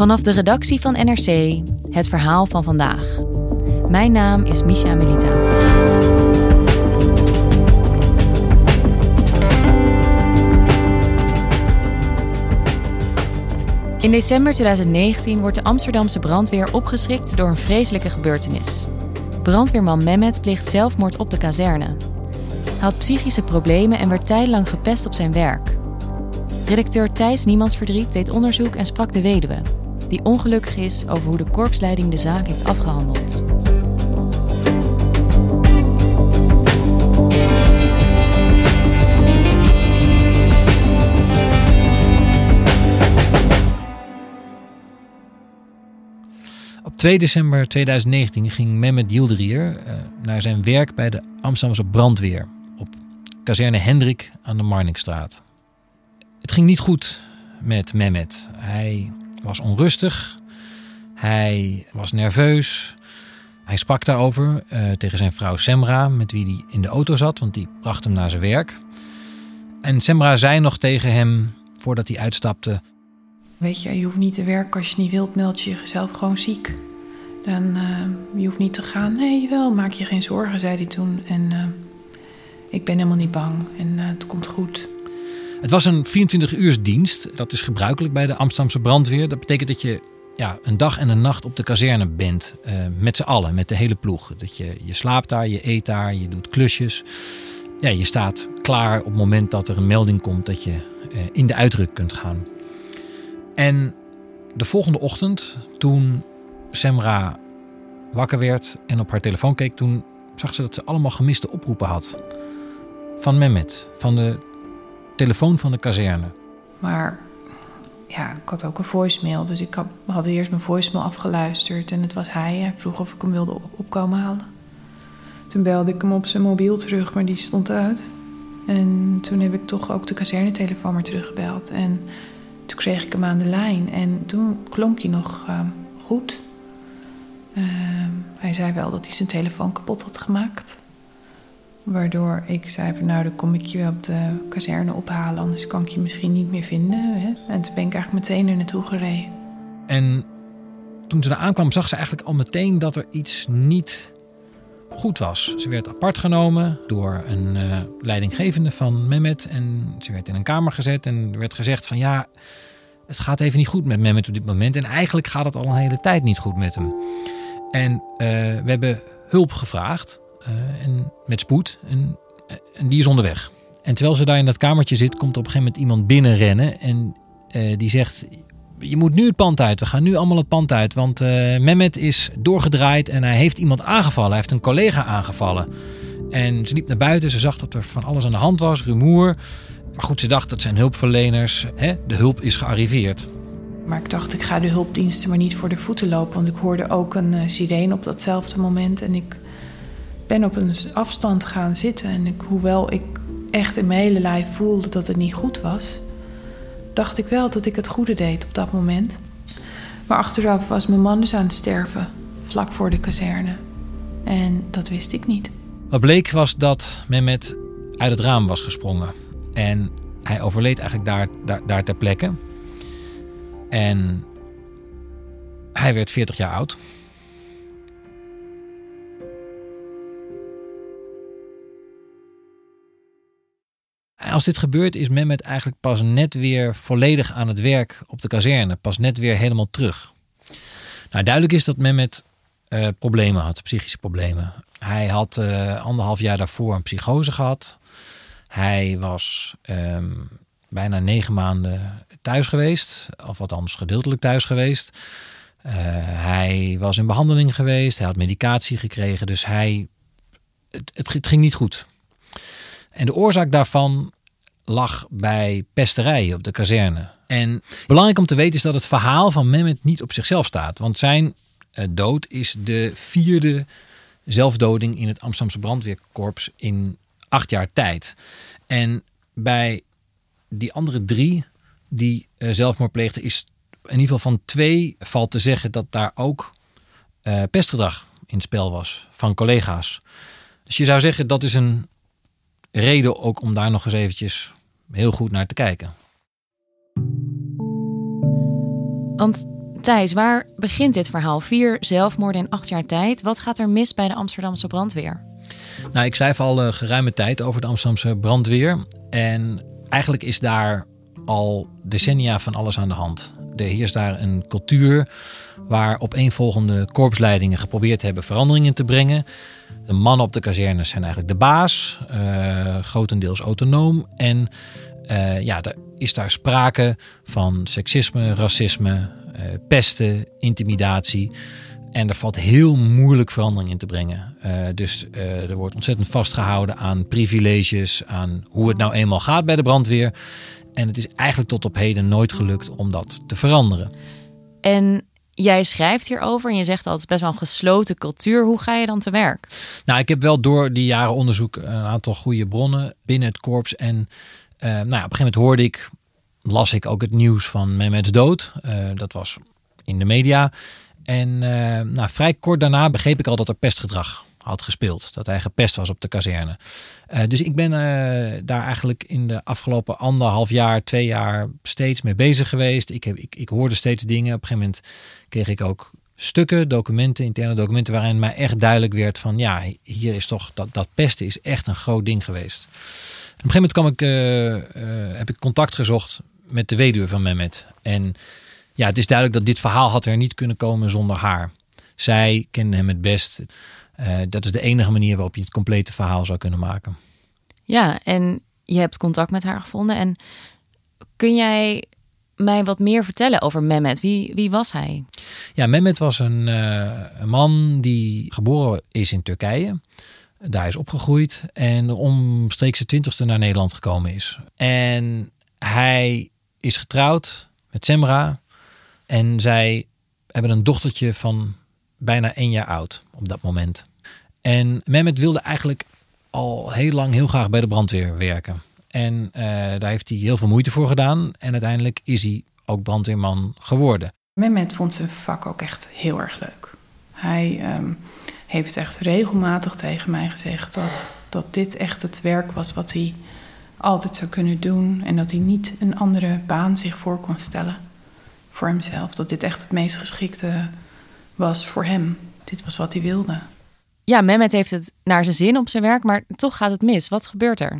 Vanaf de redactie van NRC het verhaal van vandaag. Mijn naam is Misha Melita. In december 2019 wordt de Amsterdamse brandweer opgeschrikt door een vreselijke gebeurtenis. Brandweerman Mehmet pleegt zelfmoord op de kazerne. Hij had psychische problemen en werd tijdlang gepest op zijn werk. Redacteur Thijs Niemandsverdriet deed onderzoek en sprak de weduwe, die ongelukkig is over hoe de korpsleiding de zaak heeft afgehandeld. Op 2 december 2019 ging Mehmet Yildirir uh, naar zijn werk bij de Amsterdamse brandweer op kazerne Hendrik aan de Marnixstraat. Het ging niet goed met Mehmet. Hij was onrustig, hij was nerveus. Hij sprak daarover uh, tegen zijn vrouw Semra, met wie hij in de auto zat, want die bracht hem naar zijn werk. En Semra zei nog tegen hem, voordat hij uitstapte: Weet je, je hoeft niet te werken als je niet wilt, meld je jezelf gewoon ziek. Dan, uh, je hoeft niet te gaan. Nee, wel, maak je geen zorgen, zei hij toen. En uh, ik ben helemaal niet bang en het komt goed. Het was een 24-uursdienst. Dat is gebruikelijk bij de Amsterdamse brandweer. Dat betekent dat je ja, een dag en een nacht op de kazerne bent. met z'n allen, met de hele ploeg. Dat je, je slaapt daar, je eet daar, je doet klusjes. Ja, je staat klaar op het moment dat er een melding komt dat je in de uitruk kunt gaan. En de volgende ochtend, toen Semra wakker werd en op haar telefoon keek, toen zag ze dat ze allemaal gemiste oproepen had. Van Mehmet, van de telefoon van de kazerne. Maar ja, ik had ook een voicemail, dus ik had eerst mijn voicemail afgeluisterd en het was hij. Hij vroeg of ik hem wilde opkomen halen. Toen belde ik hem op zijn mobiel terug, maar die stond uit. En toen heb ik toch ook de kazernetelefoon maar teruggebeld. En toen kreeg ik hem aan de lijn en toen klonk hij nog uh, goed. Uh, hij zei wel dat hij zijn telefoon kapot had gemaakt. Waardoor ik zei van nou dan kom ik je op de kazerne ophalen, anders kan ik je misschien niet meer vinden. Hè? En toen ben ik eigenlijk meteen er naartoe gereden. En toen ze daar aankwam zag ze eigenlijk al meteen dat er iets niet goed was. Ze werd apart genomen door een uh, leidinggevende van Mehmet. En ze werd in een kamer gezet en er werd gezegd van ja, het gaat even niet goed met Mehmet op dit moment. En eigenlijk gaat het al een hele tijd niet goed met hem. En uh, we hebben hulp gevraagd en met spoed en, en die is onderweg. En terwijl ze daar in dat kamertje zit, komt op een gegeven moment iemand binnenrennen en die zegt je moet nu het pand uit. We gaan nu allemaal het pand uit. Want Mehmet is doorgedraaid en hij heeft iemand aangevallen. Hij heeft een collega aangevallen. En ze liep naar buiten. Ze zag dat er van alles aan de hand was, rumoer. Maar goed, ze dacht dat zijn hulpverleners. Hè? De hulp is gearriveerd. Maar ik dacht, ik ga de hulpdiensten maar niet voor de voeten lopen. Want ik hoorde ook een sirene op datzelfde moment. En ik ben op een afstand gaan zitten. En ik, hoewel ik echt in mijn hele lijf voelde dat het niet goed was dacht ik wel dat ik het goede deed op dat moment. Maar achteraf was mijn man dus aan het sterven, vlak voor de kazerne. En dat wist ik niet. Wat bleek was dat Mehmet uit het raam was gesprongen. En hij overleed eigenlijk daar, daar, daar ter plekke. En hij werd 40 jaar oud. Als dit gebeurt, is Mehmet eigenlijk pas net weer volledig aan het werk op de kazerne. Pas net weer helemaal terug. Nou, duidelijk is dat Mehmet uh, problemen had, psychische problemen. Hij had uh, anderhalf jaar daarvoor een psychose gehad. Hij was um, bijna negen maanden thuis geweest, of althans gedeeltelijk thuis geweest. Uh, hij was in behandeling geweest, hij had medicatie gekregen, dus hij, het, het, het ging niet goed. En de oorzaak daarvan lag bij pesterijen op de kazerne. En belangrijk om te weten is dat het verhaal van Mehmet niet op zichzelf staat. Want zijn uh, dood is de vierde zelfdoding in het Amsterdamse brandweerkorps in acht jaar tijd. En bij die andere drie die uh, zelfmoord pleegden, is in ieder geval van twee valt te zeggen dat daar ook uh, pestgedrag in het spel was van collega's. Dus je zou zeggen dat is een reden ook om daar nog eens eventjes heel goed naar te kijken. Want Thijs, waar begint dit verhaal? Vier zelfmoorden in acht jaar tijd. Wat gaat er mis bij de Amsterdamse brandweer? Nou, ik schrijf al uh, geruime tijd over de Amsterdamse brandweer. En eigenlijk is daar al decennia van alles aan de hand. Er heerst daar een cultuur waar opeenvolgende korpsleidingen geprobeerd hebben veranderingen te brengen. De mannen op de kazernes zijn eigenlijk de baas, uh, grotendeels autonoom. En uh, ja, er is daar sprake van seksisme, racisme, uh, pesten, intimidatie. En er valt heel moeilijk verandering in te brengen. Dus er wordt ontzettend vastgehouden aan privileges, aan hoe het nou eenmaal gaat bij de brandweer. En het is eigenlijk tot op heden nooit gelukt om dat te veranderen. En jij schrijft hierover en je zegt dat het best wel een gesloten cultuur. Hoe ga je dan te werk? Nou, ik heb wel door die jaren onderzoek een aantal goede bronnen binnen het korps. En uh, nou ja, op een gegeven moment hoorde ik, las ik ook het nieuws van Mehmet's dood. Uh, dat was in de media. En uh, nou, vrij kort daarna begreep ik al dat er pestgedrag had gespeeld. Dat hij gepest was op de kazerne. Uh, dus ik ben uh, daar eigenlijk in de afgelopen anderhalf jaar, twee jaar steeds mee bezig geweest. Ik, heb, ik, ik hoorde steeds dingen. Op een gegeven moment kreeg ik ook stukken, documenten, interne documenten, waarin mij echt duidelijk werd van ja, hier is toch dat, dat pesten is echt een groot ding geweest. op een gegeven moment kwam ik, uh, heb ik contact gezocht met de weduwe van Mehmet. En ja, het is duidelijk dat dit verhaal had er niet kunnen komen zonder haar. Zij kende hem het best. Uh, dat is de enige manier waarop je het complete verhaal zou kunnen maken. Ja, en je hebt contact met haar gevonden. En kun jij mij wat meer vertellen over Mehmet? Wie, wie was hij? Ja, Mehmet was een, uh, een man die geboren is in Turkije. Daar is opgegroeid en omstreeks de twintigste naar Nederland gekomen is. En hij is getrouwd met Semra. En zij hebben een dochtertje van bijna één jaar oud op dat moment. En Mehmet wilde eigenlijk al heel lang heel graag bij de brandweer werken. En uh, daar heeft hij heel veel moeite voor gedaan. En uiteindelijk is hij ook brandweerman geworden. Mehmet vond zijn vak ook echt heel erg leuk. Hij um, heeft echt regelmatig tegen mij gezegd dat, dat dit echt het werk was wat hij altijd zou kunnen doen. En dat hij niet een andere baan zich voor kon stellen voor hemzelf. Dat dit echt het meest geschikte was voor hem. Dit was wat hij wilde. Ja, Mehmet heeft het naar zijn zin op zijn werk, maar toch gaat het mis. Wat gebeurt er?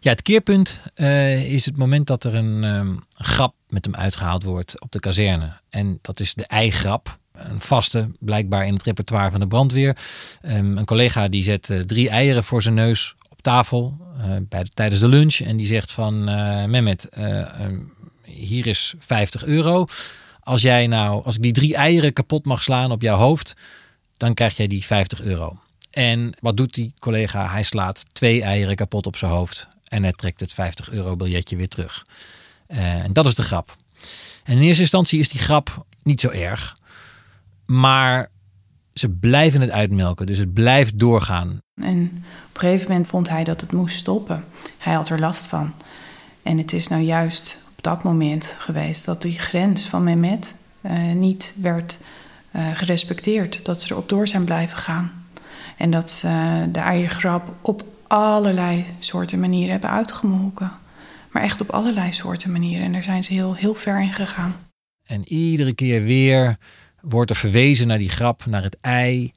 Ja, het keerpunt uh, is het moment dat er een um, grap met hem uitgehaald wordt op de kazerne. En dat is de eigrap. Een vaste, blijkbaar in het repertoire van de brandweer. Um, een collega die zet uh, drie eieren voor zijn neus op tafel uh, bij de, tijdens de lunch. En die zegt van Mehmet, um, hier is 50 euro. Als jij nou, als ik die drie eieren kapot mag slaan op jouw hoofd, dan krijg jij die 50 euro. En wat doet die collega? Hij slaat twee eieren kapot op zijn hoofd en hij trekt het 50 euro biljetje weer terug. Uh, en dat is de grap. En in eerste instantie is die grap niet zo erg, maar ze blijven het uitmelken, dus het blijft doorgaan. En op een gegeven moment vond hij dat het moest stoppen. Hij had er last van. En het is nou juist op dat moment geweest dat die grens van Mehmet uh, niet werd uh, gerespecteerd. Dat ze erop door zijn blijven gaan. En dat ze de eiergrap op allerlei soorten manieren hebben uitgemolken. Maar echt op allerlei soorten manieren. En daar zijn ze heel, heel ver in gegaan. En iedere keer weer wordt er verwezen naar die grap, naar het ei.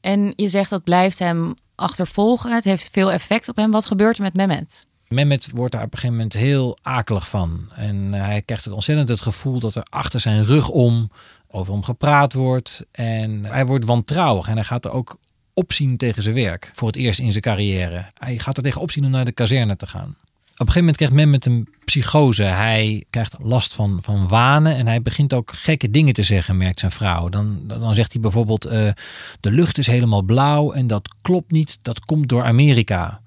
En je zegt dat blijft hem achtervolgen. Het heeft veel effect op hem. Wat gebeurt er met Mehmet? Mehmet wordt daar op een gegeven moment heel akelig van. En eh, hij krijgt het ontzettend het gevoel dat er achter zijn rug om over hem gepraat wordt. En hij wordt wantrouwig en hij gaat er ook opzien tegen zijn werk. Voor het eerst in zijn carrière. Hij gaat er tegen opzien om naar de kazerne te gaan. Op een gegeven moment krijgt Mehmet een psychose. Hij krijgt last van, van wanen en hij begint ook gekke dingen te zeggen, merkt zijn vrouw. Dan, dan zegt hij bijvoorbeeld, uh, de lucht is helemaal blauw en dat klopt niet, dat komt door Amerika.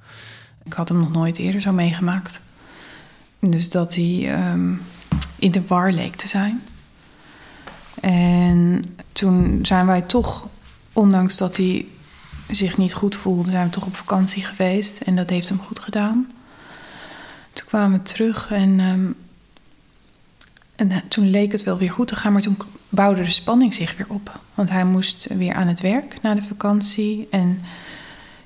Ik had hem nog nooit eerder zo meegemaakt. Dus dat hij um, in de war leek te zijn. En toen zijn wij toch, ondanks dat hij zich niet goed voelde, zijn we toch op vakantie geweest. En dat heeft hem goed gedaan. Toen kwamen we terug en, um, en toen leek het wel weer goed te gaan, maar toen bouwde de spanning zich weer op. Want hij moest weer aan het werk na de vakantie. En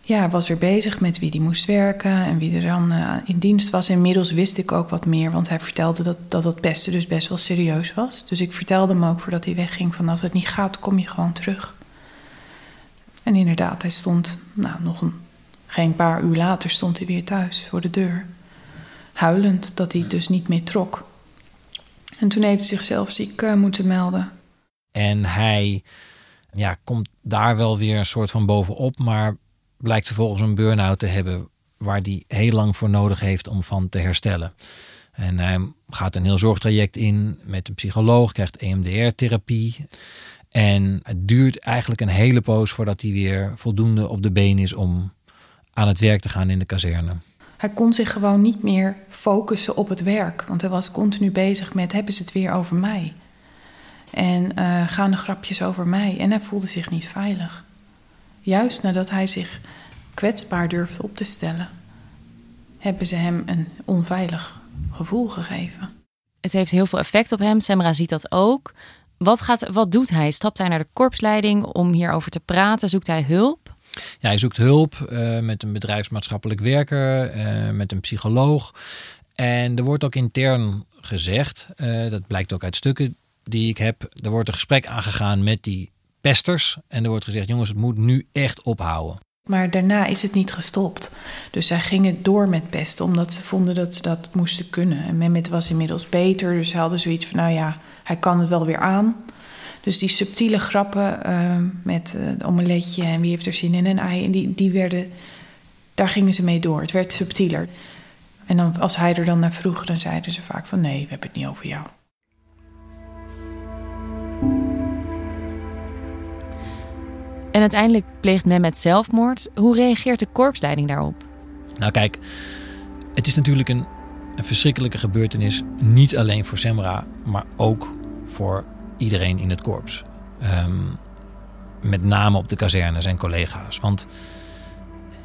ja, was weer bezig met wie die moest werken en wie er dan uh, in dienst was. Inmiddels wist ik ook wat meer, want hij vertelde dat, dat het beste dus best wel serieus was. Dus ik vertelde hem ook voordat hij wegging van als het niet gaat, kom je gewoon terug. En inderdaad, hij stond, nou nog een, geen paar uur later stond hij weer thuis voor de deur. Huilend dat hij dus niet meer trok. En toen heeft hij zichzelf ziek uh, moeten melden. En hij ja, komt daar wel weer een soort van bovenop, maar blijkt vervolgens een burn-out te hebben waar hij heel lang voor nodig heeft om van te herstellen. En hij gaat een heel zorgtraject in met een psycholoog, krijgt EMDR-therapie. En het duurt eigenlijk een hele poos voordat hij weer voldoende op de been is om aan het werk te gaan in de kazerne. Hij kon zich gewoon niet meer focussen op het werk, want hij was continu bezig met: hebben ze het weer over mij? En uh, gaan de grapjes over mij? En hij voelde zich niet veilig. Juist nadat hij zich kwetsbaar durfde op te stellen, hebben ze hem een onveilig gevoel gegeven. Het heeft heel veel effect op hem. Semra ziet dat ook. Wat, gaat, wat doet hij? Stapt hij naar de korpsleiding om hierover te praten? Zoekt hij hulp? Ja, hij zoekt hulp uh, met een bedrijfsmaatschappelijk werker, uh, met een psycholoog. En er wordt ook intern gezegd, uh, dat blijkt ook uit stukken die ik heb, er wordt een gesprek aangegaan met die pesters. En er wordt gezegd, jongens, het moet nu echt ophouden. Maar daarna is het niet gestopt. Dus zij gingen door met pesten, omdat ze vonden dat ze dat moesten kunnen. En Mehmet was inmiddels beter, dus ze hadden zoiets van, nou ja, hij kan het wel weer aan. Dus die subtiele grappen uh, met uh, omeletje en wie heeft er zin in een ei, en die, die werden, daar gingen ze mee door. Het werd subtieler. En dan, als hij er dan naar vroeg, dan zeiden ze vaak van, nee, we hebben het niet over jou. En uiteindelijk pleegt Mehmet zelfmoord. Hoe reageert de korpsleiding daarop? Nou kijk, het is natuurlijk een, een verschrikkelijke gebeurtenis. Niet alleen voor Semra, maar ook voor iedereen in het korps. Um, met name op de kazerne, zijn collega's. Want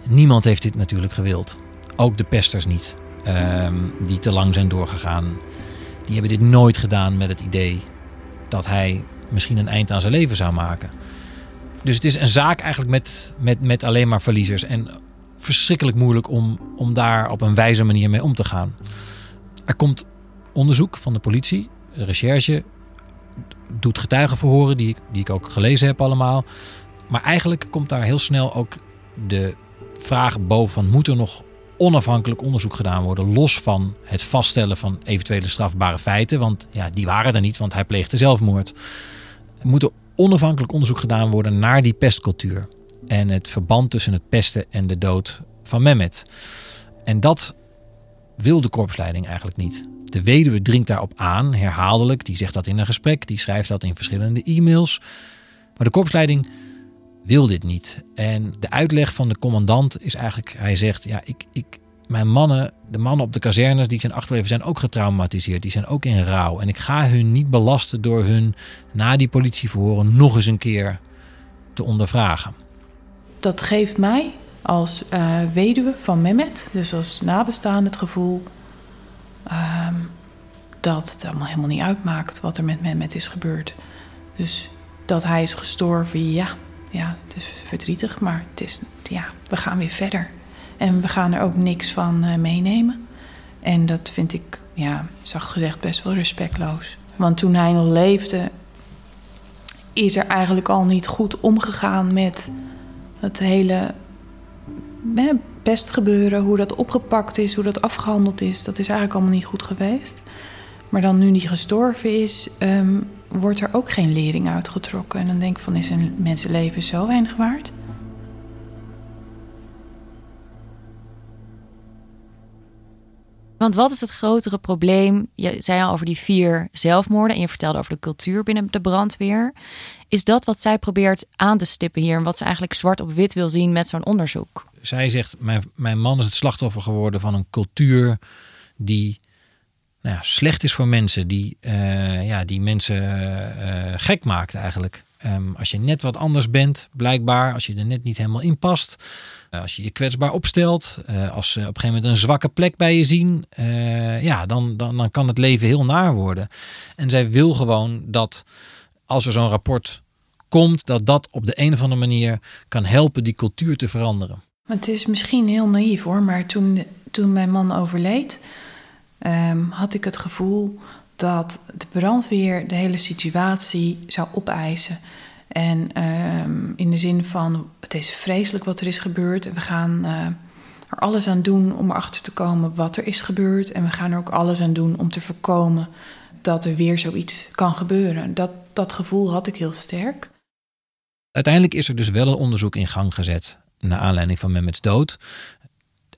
niemand heeft dit natuurlijk gewild. Ook de pesters niet. Um, die te lang zijn doorgegaan. Die hebben dit nooit gedaan met het idee dat hij misschien een eind aan zijn leven zou maken. Dus het is een zaak eigenlijk met, met, met alleen maar verliezers. En verschrikkelijk moeilijk om, om daar op een wijze manier mee om te gaan. Er komt onderzoek van de politie, recherche, doet getuigenverhoren, die die ik ook gelezen heb allemaal. Maar eigenlijk komt daar heel snel ook de vraag boven van moet er nog onafhankelijk onderzoek gedaan worden, los van het vaststellen van eventuele strafbare feiten, want ja, die waren er niet, want hij pleegde zelfmoord. Moet er onafhankelijk onderzoek gedaan worden naar die pestcultuur en het verband tussen het pesten en de dood van Mehmet. En dat wil de korpsleiding eigenlijk niet. De weduwe dringt daarop aan, herhaaldelijk. Die zegt dat in een gesprek, die schrijft dat in verschillende e-mails. Maar de korpsleiding wil dit niet. En de uitleg van de commandant is eigenlijk, hij zegt, ja, ik, ik, mijn mannen, de mannen op de kazernes die zijn achterleven, zijn ook getraumatiseerd. Die zijn ook in rouw. En ik ga hun niet belasten door hun na die politieverhoren nog eens een keer te ondervragen. Dat geeft mij als uh, weduwe van Mehmet, dus als nabestaande, het gevoel um, dat het allemaal helemaal niet uitmaakt wat er met Mehmet is gebeurd. Dus dat hij is gestorven, ja, ja, het is verdrietig, maar het is, ja, we gaan weer verder. En we gaan er ook niks van uh, meenemen. En dat vind ik, ja, zacht gezegd, best wel respectloos. Want toen hij nog leefde, is er eigenlijk al niet goed omgegaan met het hele pestgebeuren, hoe dat opgepakt is, hoe dat afgehandeld is, dat is eigenlijk allemaal niet goed geweest. Maar dan nu die gestorven is, ehm, wordt er ook geen lering uitgetrokken. En dan denk ik van, is een mensenleven zo weinig waard? Want wat is het grotere probleem? Je zei al over die vier zelfmoorden en je vertelde over de cultuur binnen de brandweer. Is dat wat zij probeert aan te stippen hier en wat ze eigenlijk zwart op wit wil zien met zo'n onderzoek? Zij zegt: mijn, mijn man is het slachtoffer geworden van een cultuur die nou ja, slecht is voor mensen, die, uh, ja, die mensen uh, gek maakt eigenlijk. Um, als je net wat anders bent, blijkbaar, als je er net niet helemaal in past, uh, als je je kwetsbaar opstelt, als ze op een gegeven moment een zwakke plek bij je zien, ja, dan, dan, dan kan het leven heel naar worden. En zij wil gewoon dat als er zo'n rapport komt, dat dat op de een of andere manier kan helpen die cultuur te veranderen. Het is misschien heel naïef hoor, maar toen, toen mijn man overleed, um, had ik het gevoel dat de brandweer de hele situatie zou opeisen. En um, in de zin van: het is vreselijk wat er is gebeurd en we gaan uh, er alles aan doen om erachter te komen wat er is gebeurd. En we gaan er ook alles aan doen om te voorkomen dat er weer zoiets kan gebeuren. Dat, dat gevoel had ik heel sterk. Uiteindelijk is er dus wel een onderzoek in gang gezet naar aanleiding van Mehmet's dood.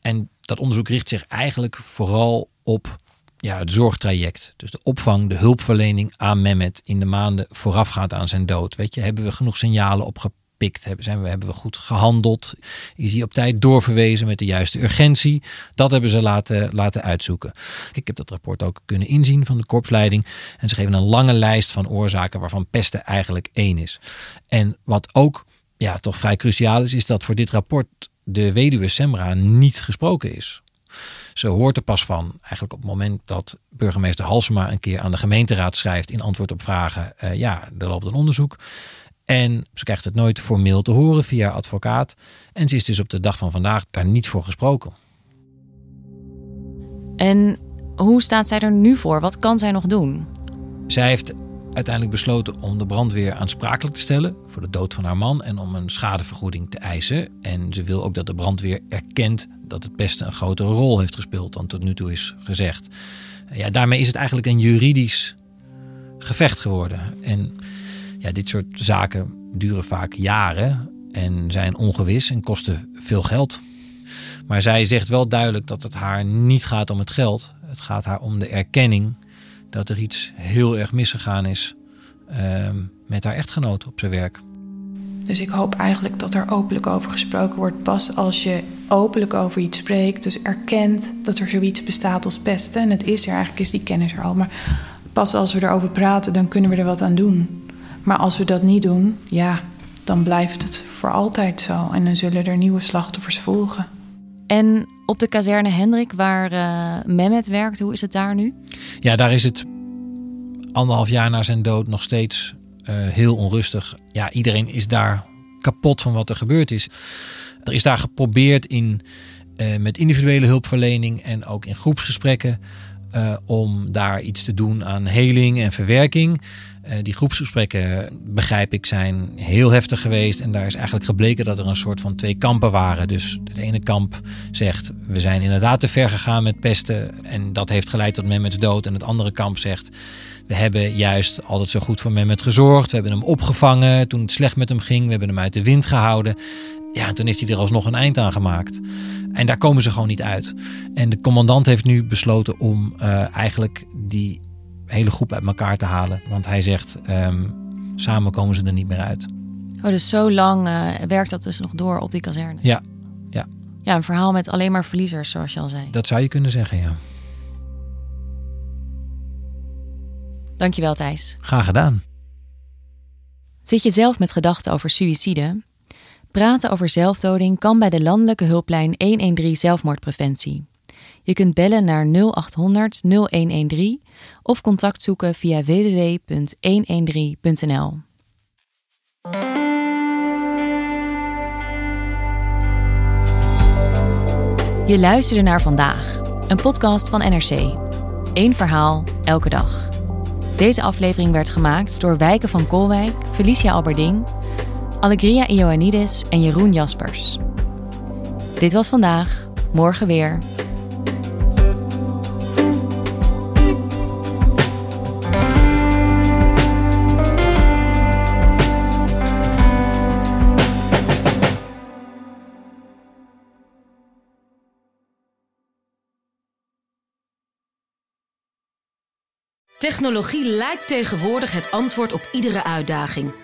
En dat onderzoek richt zich eigenlijk vooral op ja, het zorgtraject. Dus de opvang, de hulpverlening aan Mehmet in de maanden voorafgaand aan zijn dood. Weet je, hebben we genoeg signalen opgepikt? Hebben, zijn we, hebben we goed gehandeld? Is hij op tijd doorverwezen met de juiste urgentie? Dat hebben ze laten, laten uitzoeken. Ik heb dat rapport ook kunnen inzien van de korpsleiding. En ze geven een lange lijst van oorzaken waarvan pesten eigenlijk één is. En wat ook ja, toch vrij cruciaal is, is dat voor dit rapport de weduwe Semra niet gesproken is. Ze hoort er pas van eigenlijk op het moment dat burgemeester Halsema een keer aan de gemeenteraad schrijft in antwoord op vragen. Uh, ja, er loopt een onderzoek. En ze krijgt het nooit formeel te horen via advocaat. En ze is dus op de dag van vandaag daar niet voor gesproken. En hoe staat zij er nu voor? Wat kan zij nog doen? Zij heeft uiteindelijk besloten om de brandweer aansprakelijk te stellen voor de dood van haar man en om een schadevergoeding te eisen. En ze wil ook dat de brandweer erkent dat het beste een grotere rol heeft gespeeld dan tot nu toe is gezegd. Ja, daarmee is het eigenlijk een juridisch gevecht geworden. En ja, dit soort zaken duren vaak jaren en zijn ongewis en kosten veel geld. Maar zij zegt wel duidelijk dat het haar niet gaat om het geld. Het gaat haar om de erkenning dat er iets heel erg misgegaan is uh, met haar echtgenoot op zijn werk. Dus ik hoop eigenlijk dat er openlijk over gesproken wordt. Pas als je openlijk over iets spreekt, dus erkent dat er zoiets bestaat als pesten. En het is er eigenlijk, is die kennis er al. Maar pas als we erover praten, dan kunnen we er wat aan doen. Maar als we dat niet doen, ja, dan blijft het voor altijd zo. En dan zullen er nieuwe slachtoffers volgen. En op de kazerne Hendrik, waar uh, Mehmet werkt, hoe is het daar nu? Ja, daar is het anderhalf jaar na zijn dood nog steeds uh, heel onrustig. Ja, iedereen is daar kapot van wat er gebeurd is. Er is daar geprobeerd in, uh, met individuele hulpverlening en ook in groepsgesprekken uh, om daar iets te doen aan heling en verwerking. Uh, die groepsgesprekken, begrijp ik, zijn heel heftig geweest. En daar is eigenlijk gebleken dat er een soort van twee kampen waren. Dus het ene kamp zegt, we zijn inderdaad te ver gegaan met pesten. En dat heeft geleid tot Mehmet's dood. En het andere kamp zegt, we hebben juist altijd zo goed voor Mehmet gezorgd. We hebben hem opgevangen toen het slecht met hem ging. We hebben hem uit de wind gehouden. Ja, en toen heeft hij er alsnog een eind aan gemaakt. En daar komen ze gewoon niet uit. En de commandant heeft nu besloten om uh, eigenlijk die hele groep uit elkaar te halen. Want hij zegt, um, samen komen ze er niet meer uit. Oh, dus zo lang uh, werkt dat dus nog door op die kazerne? Ja, ja. Ja, een verhaal met alleen maar verliezers, zoals je al zei. Dat zou je kunnen zeggen, ja. Dankjewel, Thijs. Graag gedaan. Zit je zelf met gedachten over suïcide? Praten over zelfdoding kan bij de landelijke hulplijn 113 zelfmoordpreventie. Je kunt bellen naar 0800 0113 of contact zoeken via www.113.nl. Je luisterde naar vandaag, een podcast van NRC. Eén verhaal, elke dag. Deze aflevering werd gemaakt door Wijken van Kolwijk, Felicia Alberding, Allegria Ioannidis en Jeroen Jaspers. Dit was vandaag Morgen weer. Technologie lijkt tegenwoordig het antwoord op iedere uitdaging.